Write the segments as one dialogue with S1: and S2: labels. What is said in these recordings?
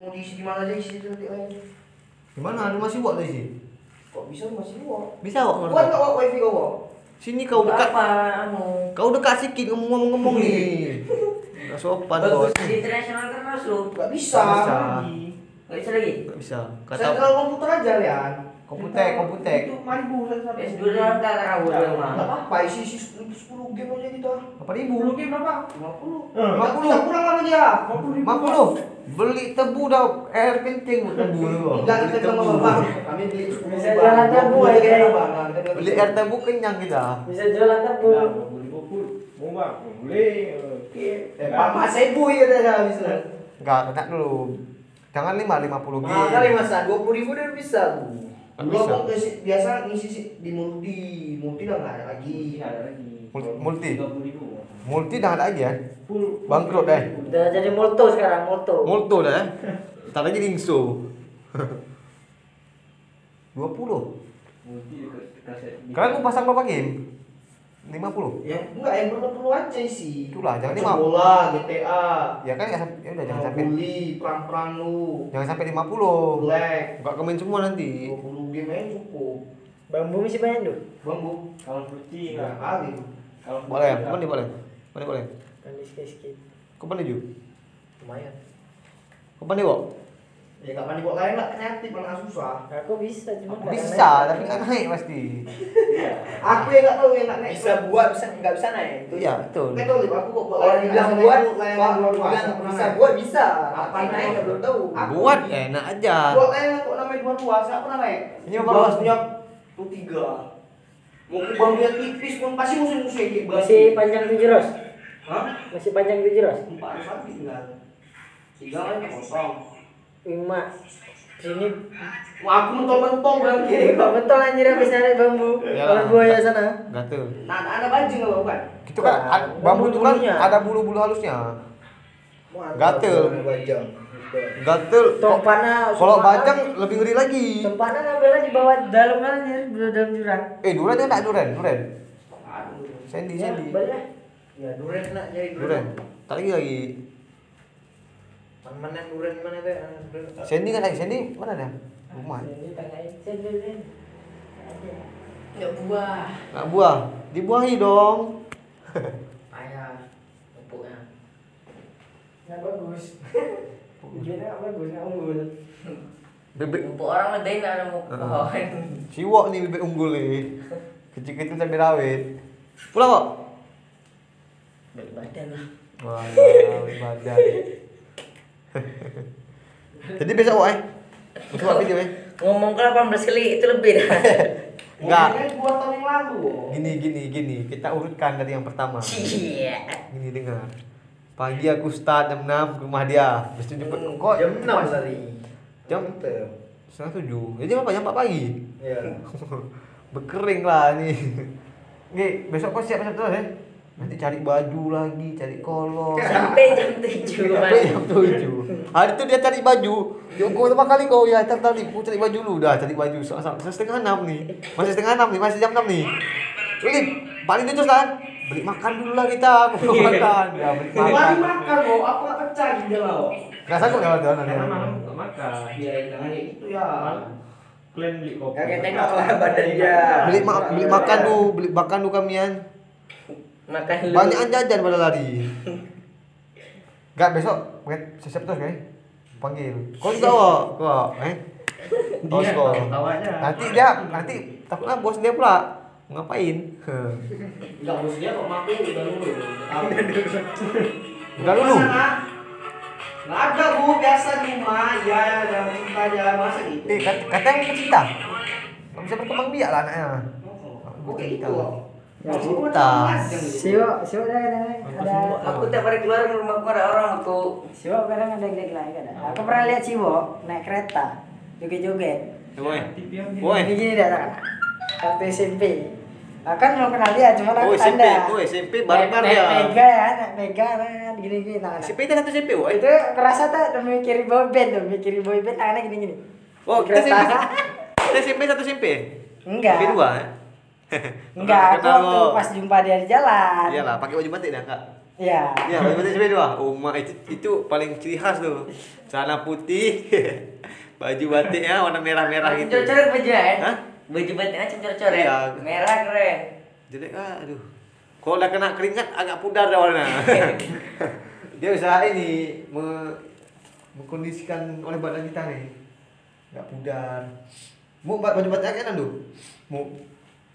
S1: mau diisi di mana aja isi itu nanti lain
S2: Gimana? Ada masih buat dari sini?
S1: kok bisa masih luar
S2: Bisa kok
S1: buat
S2: ngerti.
S1: nggak wak wifi kau wak
S2: Sini kau dekat.
S3: apa anu
S2: Kau dekat sikit ngomong-ngomong nih. Enggak sopan kau.
S3: bagus di internasional kan masuk
S1: nggak bisa
S2: Nggak bisa.
S1: lagi
S3: nggak bisa lagi
S2: Kata
S1: komputer aja lian
S2: komputer, komputer.
S1: itu maribu
S3: S2 dalam tak rawat
S1: nggak
S3: rumah
S1: apa-apa isi isi sepuluh game aja kita
S2: Apa ribu?
S1: game berapa lima puluh
S2: Eh, 50.
S1: Kita kurang apa dia
S2: Mak lu beli tebu dah air penting buat tebu lu.
S1: Enggak,
S2: Beli
S1: kita bilang bang kami beli sepuluh
S3: Bisa jalan tebu
S1: puluh
S3: aja.
S1: Nah,
S2: Beli
S1: gitu.
S2: air tebu kenyang kita.
S3: bisa jualan tebu
S4: Mau bang, boleh. Oke.
S1: Eh, Pak Mak Sebu ya katanya bisa.
S2: Enggak, kena dulu. Jangan lima lima puluh G.
S1: Mahal kali masa, dua puluh ribu udah bisa Dulu aku ngisi- biasa ngisi si- di multi, multi udah nggak ada lagi.
S4: ada lagi.
S2: Mul- multi.
S4: 30.000.
S2: Multi dah ada lagi ya.
S4: Full.
S2: Bangkrut deh.
S3: udah jadi moto sekarang moto
S2: Multo dah eh. Tak lagi lingso. 20.
S4: Multi dekat kaset.
S2: Kalian mau pasang berapa game? 50.
S1: Ya enggak yang perlu perlu aja sih.
S2: Itulah, jangan lima-
S1: bola, GTA,
S2: Ya kan enggak sampai ya udah jangan sampai
S1: bully, perang-perang lu,
S2: jangan sampai 50.
S1: black,
S2: Enggak komen semua nanti.
S1: 20 game aja cukup.
S3: bambu masih banyak tuh
S1: Bambu,
S4: Kalau putih
S1: tiga
S4: enggak.
S1: kali.
S4: Kalau
S2: Boleh, kau boleh boleh. Boleh boleh.
S3: kan
S2: Kau pandai ju?
S1: Lumayan.
S2: Kau pandai kok?
S1: Ya nggak pandai buat lain lah, kreatif mana susah.
S3: aku bisa cuma nggak
S2: Bisa,
S3: naik.
S2: tapi nggak naik pasti.
S1: Aku yang nggak tahu yang nggak naik.
S5: bisa buat bisa nggak bisa naik
S2: Iya, betul.
S1: Nggak tahu aku kok buat
S5: buat
S1: dua
S5: bilang
S1: pernah
S5: bisa buat bisa
S1: Apa
S5: naik nggak belum tahu
S1: Aku
S2: Buat enak aja.
S1: Buat lain kok namanya dua dua, siapa pernah naik?
S2: Ini apa?
S1: Bawas punya tuh tiga. Mau ke bang dia tipis pun pasti musuh-musuh kayak
S3: masih panjang tujuh ros
S1: Hah?
S3: masih panjang tujuh ros
S1: Empat satu tinggal. Tiga lain kosong.
S3: Lima sini
S1: Wah, aku mentol-mentol bilang
S3: kiri
S1: kiri.
S3: kok betul anjir habis narik bambu
S2: Ya
S3: kalau
S2: lah.
S3: buaya sana
S2: Gatel.
S1: Nah, ada baju nggak bukan?
S2: Gitu kan
S3: Nah,
S2: bambu itu kan ada bulu-bulu halusnya. Gatel. Gatel.
S3: panah
S2: Kalau bajang lebih ngeri lagi.
S3: panah ngambilnya di bawah dalam kan anjir di dalam jurang
S2: Eh, duren dia enggak duren, duren.
S1: Aduh.
S2: Sandy,
S3: ya
S5: ya duren nak nyari
S2: Duren. Tak lagi lagi.
S5: Mana yang duren mana yang
S2: Sandy kan lagi, Sandy mana dia? Rumah.
S3: Ada.
S5: ya buah
S2: Nak buah. Dibuahi dong.
S5: ayah empuknya
S3: Nggak bagus. Tujuannya nggak bagus, nggak unggul.
S2: Bebek
S3: orang ngedeng nggak ada mau
S2: Ah.
S3: pohon.
S2: Siwok nih bebek unggul nih. Kecil-kecil sampai rawit. Pulang kok.
S3: Balik badan lah.
S2: Wah, badan. Jadi besok kok eh. Besok video eh.
S3: Ngomong ke 18 kali itu lebih dah.
S2: Enggak.
S1: Dua tahun yang lalu.
S2: Gini gini gini, kita urutkan dari yang pertama.
S3: Iya.
S2: Gini dengar. Pagi aku start jam 6 ke rumah dia. Habis itu jemput
S5: Hmm,
S2: kok
S5: jam enam tadi
S2: Jam setengah tujuh. Jadi apa jam 4 pagi?
S5: ya
S2: Berkering lah nih. Nih, besok kau siap-siap terus ya. Nanti cari baju lagi, cari kolor.
S3: Sampai jam 7
S2: Sampai jam tujuh. Hari itu dia cari baju. Dia kau pertama kali kau ya ntar tadi aku cari baju lu dah cari baju. So, so, so, setengah enam nih. Masih setengah enam nih, masih jam enam nih. Lip, paling itu lah. Beli makan dulu lah kita. Aku mau makan. Ya, beli makan.
S1: makan kok, aku nggak pecah gitu loh.
S2: Nggak sanggup jalan jalan
S4: Karena malam nggak makan.
S1: Ya jangan kayak gitu ya.
S4: Kalian beli kopi.
S5: Kakek tengok lah badan dia
S2: Beli ma beli makan dulu, beli makan dulu kamian.
S3: Makan dulu.
S2: Banyakan jajan pada lari. Enggak besok, siap terus kan? Panggil. Kau juga kok, kok, eh? Bos
S4: tawanya.
S2: Nanti dia, nanti takutnya bos dia pula ngapain?
S1: Enggak bos dia kok maku udah dulu.
S2: Udah dulu.
S1: Nggak ada bu, biasa di rumah. Ya, jangan cinta jangan masa gitu.
S2: Eh, kat- katanya mau cinta. Nggak bisa berkembang biak lah anaknya.
S1: Oke itu.
S3: Ya,
S2: cinta.
S3: Siwa, siwa ada ada ada.
S5: aku tiap hari keluar rumahku ada orang aku
S3: Siwa kadang ada gede lagi ada. Aku pernah lihat Siwo naik kereta joget-joget.
S2: Woi. Woi.
S3: Ini gini dah kan. Waktu SMP. Nah, kan belum kenal dia, cuma
S2: Oh,
S3: aku tanda.
S2: Oh, SMP
S3: naik
S2: dia.
S3: Mega ya, naik Mega kan gini-gini tangan.
S2: SMP itu satu SMP, woi.
S3: Itu kerasa tak udah mikirin boy band tuh, mikirin boy band tangannya gini-gini.
S2: Oh, kita SMP. Kita SMP satu SMP.
S3: Enggak.
S2: SMP dua. eh?
S3: Enggak, aku waktu
S2: lo.
S3: pas jumpa dia di jalan.
S2: Iyalah, pakai baju batik dah, Kak.
S3: Iya.
S2: Ya, baju batik sampai dua. Oh, mak itu itu paling ciri khas tuh. Celana putih, baju batiknya warna merah-merah gitu.
S5: Coret-coret baju kan?
S2: Hah?
S5: Baju batiknya coret-coret.
S2: Iya.
S5: Merah keren.
S2: Jadi ah, aduh. Kalau udah kena keringat agak pudar dah warna. Dia usaha ini me mengkondisikan oleh badan kita nih. Enggak pudar. Buat baju batik kan tuh? Mu.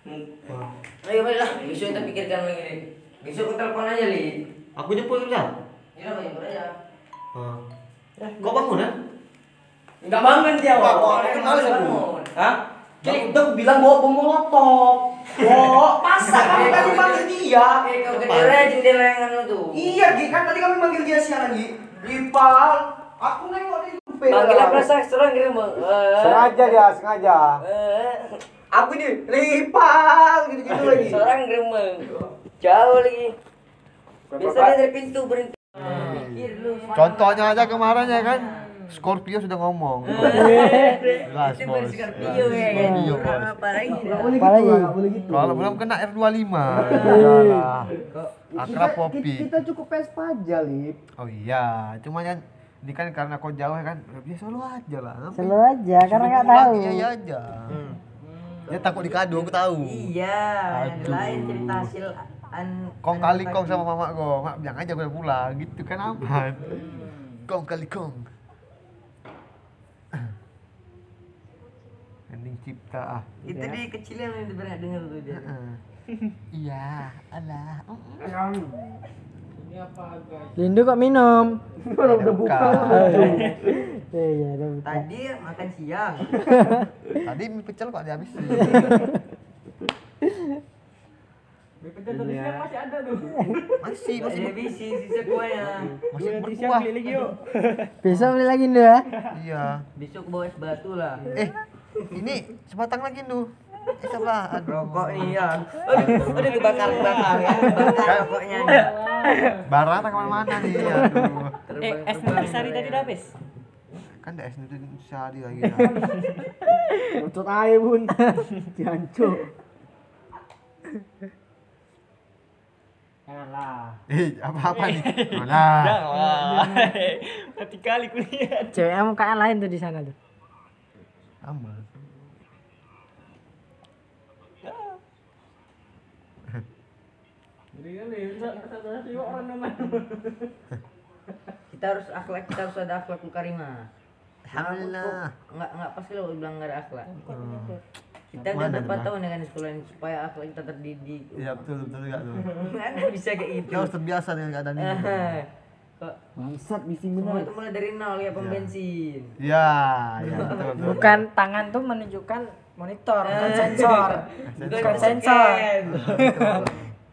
S5: Ayo baiklah, besok kita pikirkan lagi nih. Besok kita telepon aja li.
S2: Aku jemput bisa.
S5: Ya udah jemput aja.
S2: Ah. Kau bangun kan?
S5: Enggak bangun dia. Wak. Orang
S2: aku aku.
S5: bangun. Hah?
S1: Jadi udah aku bilang bawa bom molotov. Oh, masa kamu tadi manggil dia?
S5: Eh, kau kediri jendela yang anu tuh.
S1: Iya, Gi, kan tadi kami manggil dia siang lagi. Ripal, aku nengok di.
S5: Panggil apa sah? Serang kira mau.
S2: Sengaja dia, sengaja.
S1: Aku ini Ripal gitu-gitu lagi.
S5: Seorang gremeng. Jauh lagi. Biasanya dari pintu berhenti. Lu.
S2: Contohnya aja kemarin ya kan, Scorpio sudah ngomong. Jelas,
S5: Itu
S2: bos.
S5: Scorpio ya kan.
S2: Scorpio,
S5: Kurang
S2: bos.
S5: apa lagi? dah?
S3: Apalagi?
S2: Kalau belum kena R25. Udahlah. Akrab Popi.
S1: Kita cukup Vespa aja, Lip.
S2: Oh iya, cuma kan ini kan karena kau jauh ya kan, biasa lu aja lah.
S3: Selalu aja karena nggak tahu.
S2: Iya iya aja. Dia takut dikado, aku tahu.
S5: Iya, yang
S2: Aduh.
S5: lain cerita hasil an
S2: Kong kali kong sama mama gue, mak bilang aja gue pulang, gitu kan aman. Kong kali kong. Ending cipta ah.
S5: itu dia kecilnya yang pernah dengar tuh dia.
S2: Heeh. Iya, alah.
S3: Lindu kok minum?
S2: Udah buka.
S3: Iya, udah buka.
S5: Tadi makan siang.
S2: Tadi mie pecel kok dihabisin. Masih, masih
S5: Masih bisi sisa kuahnya.
S2: masih berkuah.
S3: Besok beli lagi Lindu ya?
S2: Iya.
S5: Besok bawa es batu lah.
S2: Eh, ini sebatang lagi tuh. Eh. Aduh.
S5: Rokok nih ya. Aduh, udah kebakar bakar ya. Bakar rokoknya nih.
S2: Barang tak ke mana-mana nih. Aduh.
S5: Eh, es nutrisari tadi udah habis.
S2: Kan es itu sehari lagi.
S1: Ucut aja, Bun. Jancuk.
S2: Eh, apa-apa nih? Mana?
S5: Mati kali kuliah.
S3: Ceweknya mukanya lain tuh di sana tuh.
S2: Sama.
S5: Kita harus akhlak, kita harus ada akhlakul karimah.
S2: Alhamdulillah.
S5: Enggak enggak pas kalau bilang enggak ada akhlak.
S2: Hmm.
S5: Kita udah
S2: tuh,
S5: tahun dengan sekolah ini supaya akhlak kita terdidik.
S2: Iya betul betul juga tuh.
S5: Mana bisa kayak gitu.
S2: Kita harus terbiasa dengan keadaan ini.
S5: Eh, Kok
S1: Bangsat, bising
S5: semua itu mulai dari nol ya pom bensin.
S2: Iya, iya betul betul.
S3: Bukan tangan tuh menunjukkan monitor, bukan sensor. Bukan sensor.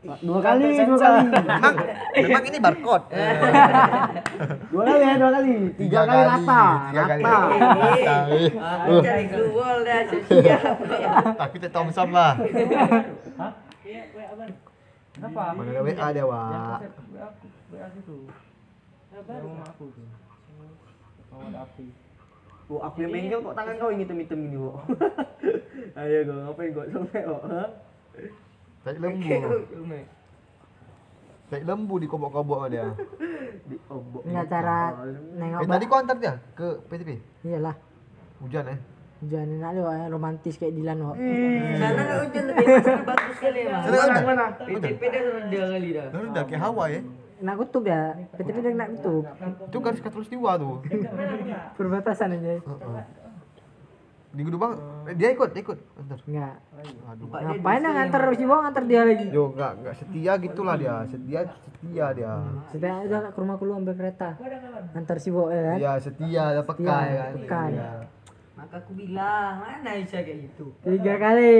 S1: Dua kali, dua kali.
S2: Memang, memang ini barcode.
S1: Dua kali ya, dua kali. Tiga kali rata.
S2: Tiga kali.
S1: Rata.
S5: Aku cari keluar dah siap.
S2: Tapi tetap Thompson lah.
S1: Kenapa?
S2: Mana ada WA dia, Wak.
S1: Oh, aku yang bengkel kok tangan kau yang hitam-hitam gini, kok. Ayo, kok ngapain kok sampai kok? Ha?
S2: Tarik lembu. Tarik lembu di kobok-kobok sama dia.
S1: Di obok.
S3: Enggak cara nengok.
S2: Eh tadi kau antar dia ke PTP?
S3: Iyalah.
S2: Hujan eh?
S3: Hujan enak lu ya, romantis kayak Dilan kok.
S5: Sana enggak hujan tapi sana bagus sekali emang.
S2: Sana hujan?
S1: Mana?
S5: PTP dah sudah dia kali dah.
S2: Lalu udah kayak Hawaii ya?
S3: Nak kutub ya, PTP udah nak kutub.
S2: Itu garis katulistiwa tuh.
S3: Perbatasan aja.
S2: Di Gudubang, eh, dia ikut, dia ikut. Antar.
S3: Enggak.
S2: Aduh.
S3: Ngapain nak nganter si Bang nganter dia lagi?
S2: Yo, enggak, enggak setia gitulah dia. Setia, setia dia.
S3: Sudah udah ke rumah lu ambil kereta. Antar si Bo ya kan?
S2: Iya, setia, ada peka
S3: Setia,
S2: ya kan.
S3: peka.
S2: Iya.
S5: Maka aku bilang, mana bisa kayak gitu.
S3: Tiga kali.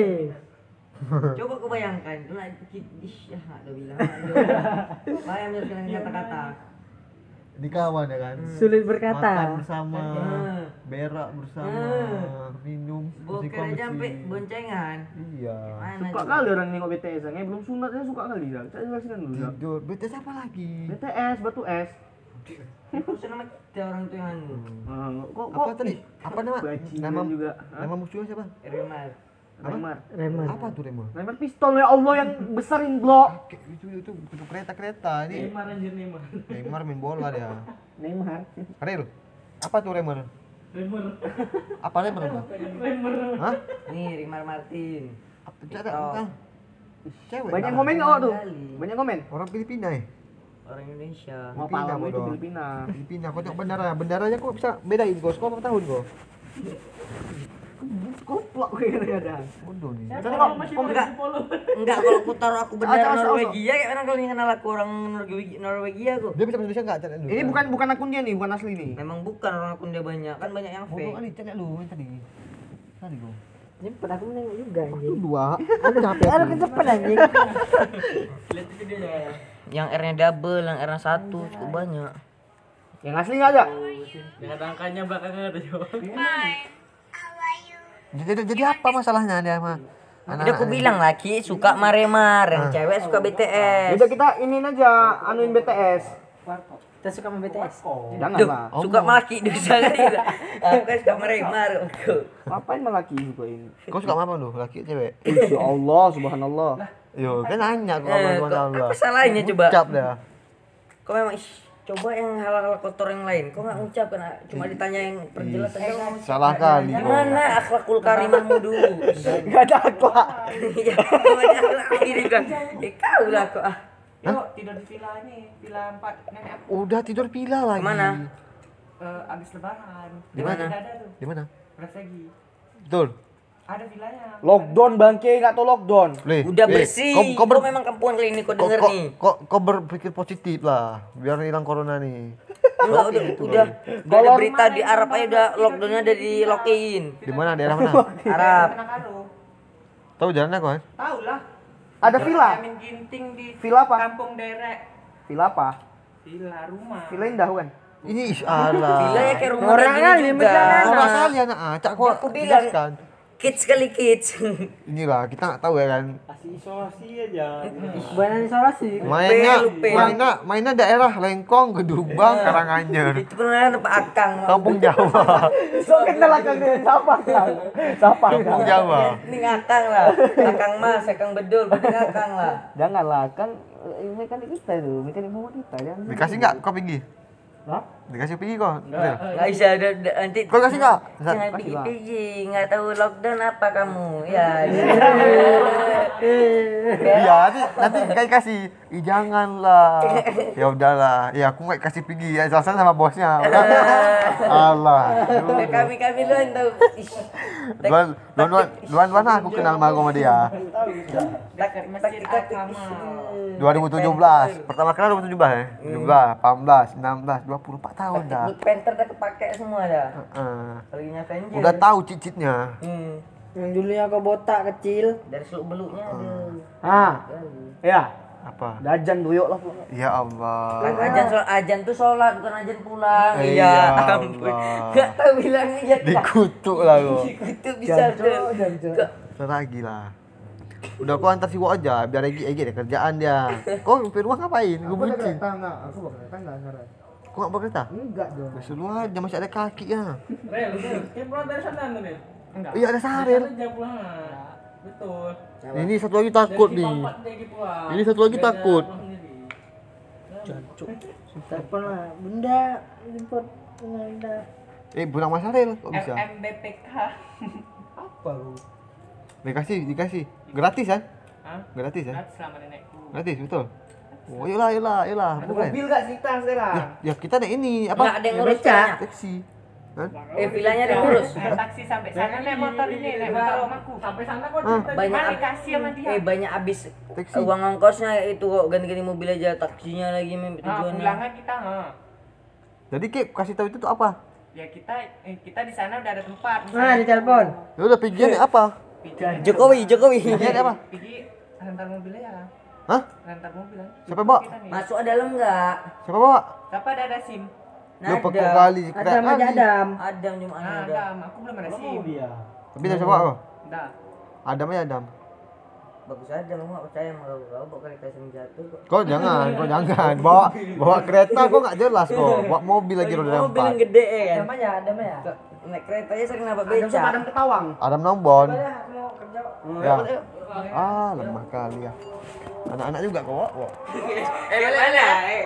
S5: Coba kau bayangkan, ish, ya, ada bilang. Bayang dia dengan kata-kata.
S2: Di kawan ya kan.
S3: Sulit
S2: Makan
S3: berkata.
S2: bersama,
S5: Hmm.
S2: berak bersama,
S5: Hmm.
S2: minum,
S5: Bukan
S2: kongsi.
S5: sampai boncengan.
S2: Iya.
S1: Suka
S5: coba?
S1: kali orang nengok BTS, yang belum sunatnya suka kali dah. Saya jelaskan dulu. dah.
S2: Tidur. BTS apa lagi?
S1: BTS, batu es.
S5: Aku senang ada orang tu yang anu.
S1: Ah, kok kok
S2: Apa tadi? Apa nama? Nama
S1: juga.
S2: Nama musuhnya siapa?
S5: Remar.
S1: Remar.
S5: Remer.
S2: Apa tuh Remar?
S1: Remar pistol ya Allah yang besarin blok.
S2: Itu itu itu kereta-kereta ini.
S4: Neymar anjir Neymar.
S2: Neymar main bola dia.
S1: Neymar.
S2: Real. Apa tuh Remar?
S4: Neymar.
S2: Apa Remar? Remar? Hah?
S5: Nih Rimar Martin.
S2: Apa ada? bukan. Cewek.
S1: Banyak komen oh tuh. Banyak komen.
S2: Orang Filipina ya?
S5: Orang Indonesia.
S1: Mau
S2: Filipina,
S1: itu. Filipina.
S2: Filipina, kau tengok bendera. Benderanya kok bisa bedain kau. Kau berapa tahun kau?
S1: Koplok kadang-kadang.
S2: Bodoh nih.
S1: Tengok.
S5: Oh, enggak. Enggak kalau aku taruh aku bendera Norwegia kayak mana kalau kenal aku orang Norwegia, Norwegia kok.
S2: Dia bisa bahasa Indonesia enggak? Cari dulu.
S1: Ini bukan bukan akun dia nih, bukan asli nih.
S5: Memang bukan orang akun dia banyak, kan banyak yang
S2: Bodoh
S5: fake.
S2: kali, cari dulu yang tadi. Tadi.
S3: Jemput aku menengok juga anjing.
S2: Dua. Aku capek.
S3: Kecepet anjing.
S4: Lihat itu dia ya.
S5: Yang R-nya double, yang R-nya satu, cukup banyak.
S1: Yang asli nggak ada.
S4: Dengan angkanya belakangnya ada juga.
S2: Jadi, jadi, jadi apa masalahnya dia mah?
S5: Udah aku bilang laki suka Maremar, yang cewek suka BTS.
S1: Udah kita iniin aja anuin BTS.
S3: Kita suka sama BTS.
S1: Jangan
S5: Duh,
S1: lah.
S5: suka maki dosa kan gitu. Aku kan suka Maremar. aku.
S1: Ngapain malah laki suka ini?
S2: Kau suka apa lu? Laki cewek?
S1: Ya Allah, subhanallah.
S2: Yo, kan nanya kau
S5: Eh,
S2: sama
S5: kok-
S2: Allah.
S5: apa salahnya coba?
S2: Ucap dah.
S5: Kau memang ish, coba yang hal-hal kotor yang lain. Kau nggak ngucap kan? Cuma ditanya yang perjelas aja. kau.
S2: Salah kali
S5: mana akhlakul karimahmu dulu?
S1: Gak ada akhlak.
S5: Ya, gini kan? Eh kau lah kok ah.
S6: Yuk tidur di villa ini, villa empat nenek aku
S2: Udah tidur pila lagi.
S5: Ke mana?
S6: eh, abis lebaran.
S5: Di mana?
S2: Di mana?
S6: Bersegi.
S2: Betul.
S6: Ada villanya.
S1: Lockdown bangke, nggak tahu lockdown.
S2: Le,
S5: Udah
S2: le,
S5: bersih.
S2: Kau, kau,
S5: Kau,
S2: ber,
S5: memang kampungan kali ini kau
S2: kau,
S5: denger
S2: kau,
S5: nih.
S2: kau, kau berpikir positif lah, biar hilang corona nih.
S5: Enggak udah udah udah ada berita di Arab aja udah lockdownnya udah di lockin.
S2: Di mana? Daerah mana?
S5: Arab.
S2: Tahu jalannya kau? kan?
S6: Tahu lah.
S1: Ada villa.
S6: Ginting di
S1: Villa apa?
S6: kampung derek.
S1: Villa apa?
S6: Villa rumah.
S1: Villa indah kan?
S2: Ini ish Allah.
S5: Gila ya kayak rumah
S3: Orang
S5: kayak
S3: kali,
S5: gini juga.
S3: misalnya.
S2: Orang kali anak acak kau
S5: Aku bilang. Kids kali kids.
S2: Inilah kita nggak tahu ya kan.
S4: Kasih isolasi aja.
S3: Bukan isolasi.
S2: Mainnya, mainnya, mainnya daerah Lengkong, Gedubang, Karanganyar,
S5: Itu kan tempat akang.
S2: Kampung Jawa,
S1: So kenal akang dengan siapa kan? Siapa?
S2: Kampung Jawa.
S5: Ini ngakang lah. Akang mas, akang bedul, berarti ngakang lah.
S1: Janganlah kan eh, mekanik kita itu, mekanik motor kita jangan.
S2: Dikasih nggak kau pergi?
S1: Hah?
S2: Dikasih pergi kau? Real?
S5: Nggak bisa ada nanti.
S2: Kau kasih nggak?
S5: Jangan pergi pergi, nggak tahu lockdown apa kamu. Ya.
S2: Iya, nanti nanti kayak kasih. Ih janganlah. Ya udahlah. Ya aku nggak kasih pergi. Ya alasan sama bosnya. Allah.
S5: Kami kami lu tahu.
S2: Luan luan luan luan luan aku kenal sama sama dia.
S6: Dekat masjid agama.
S2: 2017. Pertama kenal 2017 ya. 17, 18, 16, 24 tahun dah.
S5: Panther udah kepake semua dah.
S2: Heeh.
S5: Lagi Avenger.
S2: Udah tahu cicitnya.
S5: Hmm.
S3: Yang dulunya kau botak kecil.
S5: Dari seluk beluknya ada.
S1: Ah, ya.
S2: Apa?
S1: Dajan duyuk lah.
S2: Ya Allah.
S5: Kan ajan sholat ajan tuh sholat bukan ajan pulang.
S2: Iya,
S5: Iya, ampun.
S2: Allah.
S5: Gak tahu bilangnya ya.
S2: Dikutuk lah kau.
S5: Itu bisa tuh.
S2: Seragi lah. Udah kau antar si Wo aja biar Egi Egi ada kerjaan dia. Kau di rumah ngapain? Gue bucin.
S1: enggak, aku bakal kereta enggak sekarang.
S2: Kau nggak berkereta?
S1: Enggak dong.
S2: Besok aja masih ada kaki ya.
S4: Rel, Rel. Kayak pulang dari sana tuh nih. Enggak.
S2: Iya ada saril.
S4: Betul.
S2: Ini satu lagi takut nih.
S4: Dia pulang.
S2: Ini satu lagi takut.
S4: sendiri.
S3: Telepon lah. Bunda jemput bunda.
S2: Eh pulang Mas Saril kok bisa?
S6: FMBPK.
S1: Apa lu?
S2: Dikasih dikasih. Gratis kan?
S6: Hah?
S2: Gratis ya?
S6: Gratis selama nenekku.
S2: Gratis betul. Oh, yolah, yolah, yolah.
S1: Ada
S2: Bukan.
S1: mobil gak cerita sekarang?
S2: Ya kita ada ini apa?
S5: ada yang ngurus.
S2: Taksi. Hah?
S5: Eh ada yang ngurus.
S6: Naik taksi sampai sana naik motor ini, naik motor omaku.
S4: Sampai sana kok
S2: Ah.
S4: cerita
S5: Banyak
S6: dikasih sama dia?
S5: Eh banyak habis
S2: Taksi.
S5: uang ongkosnya itu kok ganti-ganti mobil aja taksinya lagi
S6: Nah,
S5: tujuannya.
S6: pulangnya kita, ha.
S2: Jadi Kip kasih tahu itu tuh apa?
S6: Ya kita eh, kita di sana udah ada tempat.
S3: Nah, di telepon.
S2: Ya udah pigian apa?
S5: Jokowi, Jokowi.
S2: Pigian apa?
S6: Pergi rental mobilnya ya.
S2: Hah?
S6: Rental mobil.
S2: Siapa bawa?
S5: Masuk ke dalam enggak?
S2: Siapa bawa?
S6: Siapa ada ada SIM?
S2: Lu pekok
S5: Ada.
S2: kali,
S3: Ada sama
S2: kali.
S3: Adam.
S5: Adam cuma
S6: Nah,
S5: ada.
S6: ada, aku belum ada SIM.
S1: dia.
S2: Tapi dari siapa kau?
S6: Dah.
S2: Adam ya Adam.
S5: Bagus aja, mau nggak percaya sama kau. Kau bawa kereta yang jatuh kok.
S2: Kau jangan, kau jangan. Bawa bawa kereta kau nggak jelas kau. Bawa mobil lagi roda
S5: Mobil yang
S2: empat.
S5: gede ya kan.
S3: Adam aja, Adam aja.
S5: naik kereta aja sering nabrak
S1: Adam
S5: beca.
S1: sama Adam ketawang.
S2: Adam Nombon.
S3: Boleh aku mau kerja.
S2: Ya. Ah, lemah kali ya. Anak-anak juga kok. Wak.
S5: Eh, mana? Eh,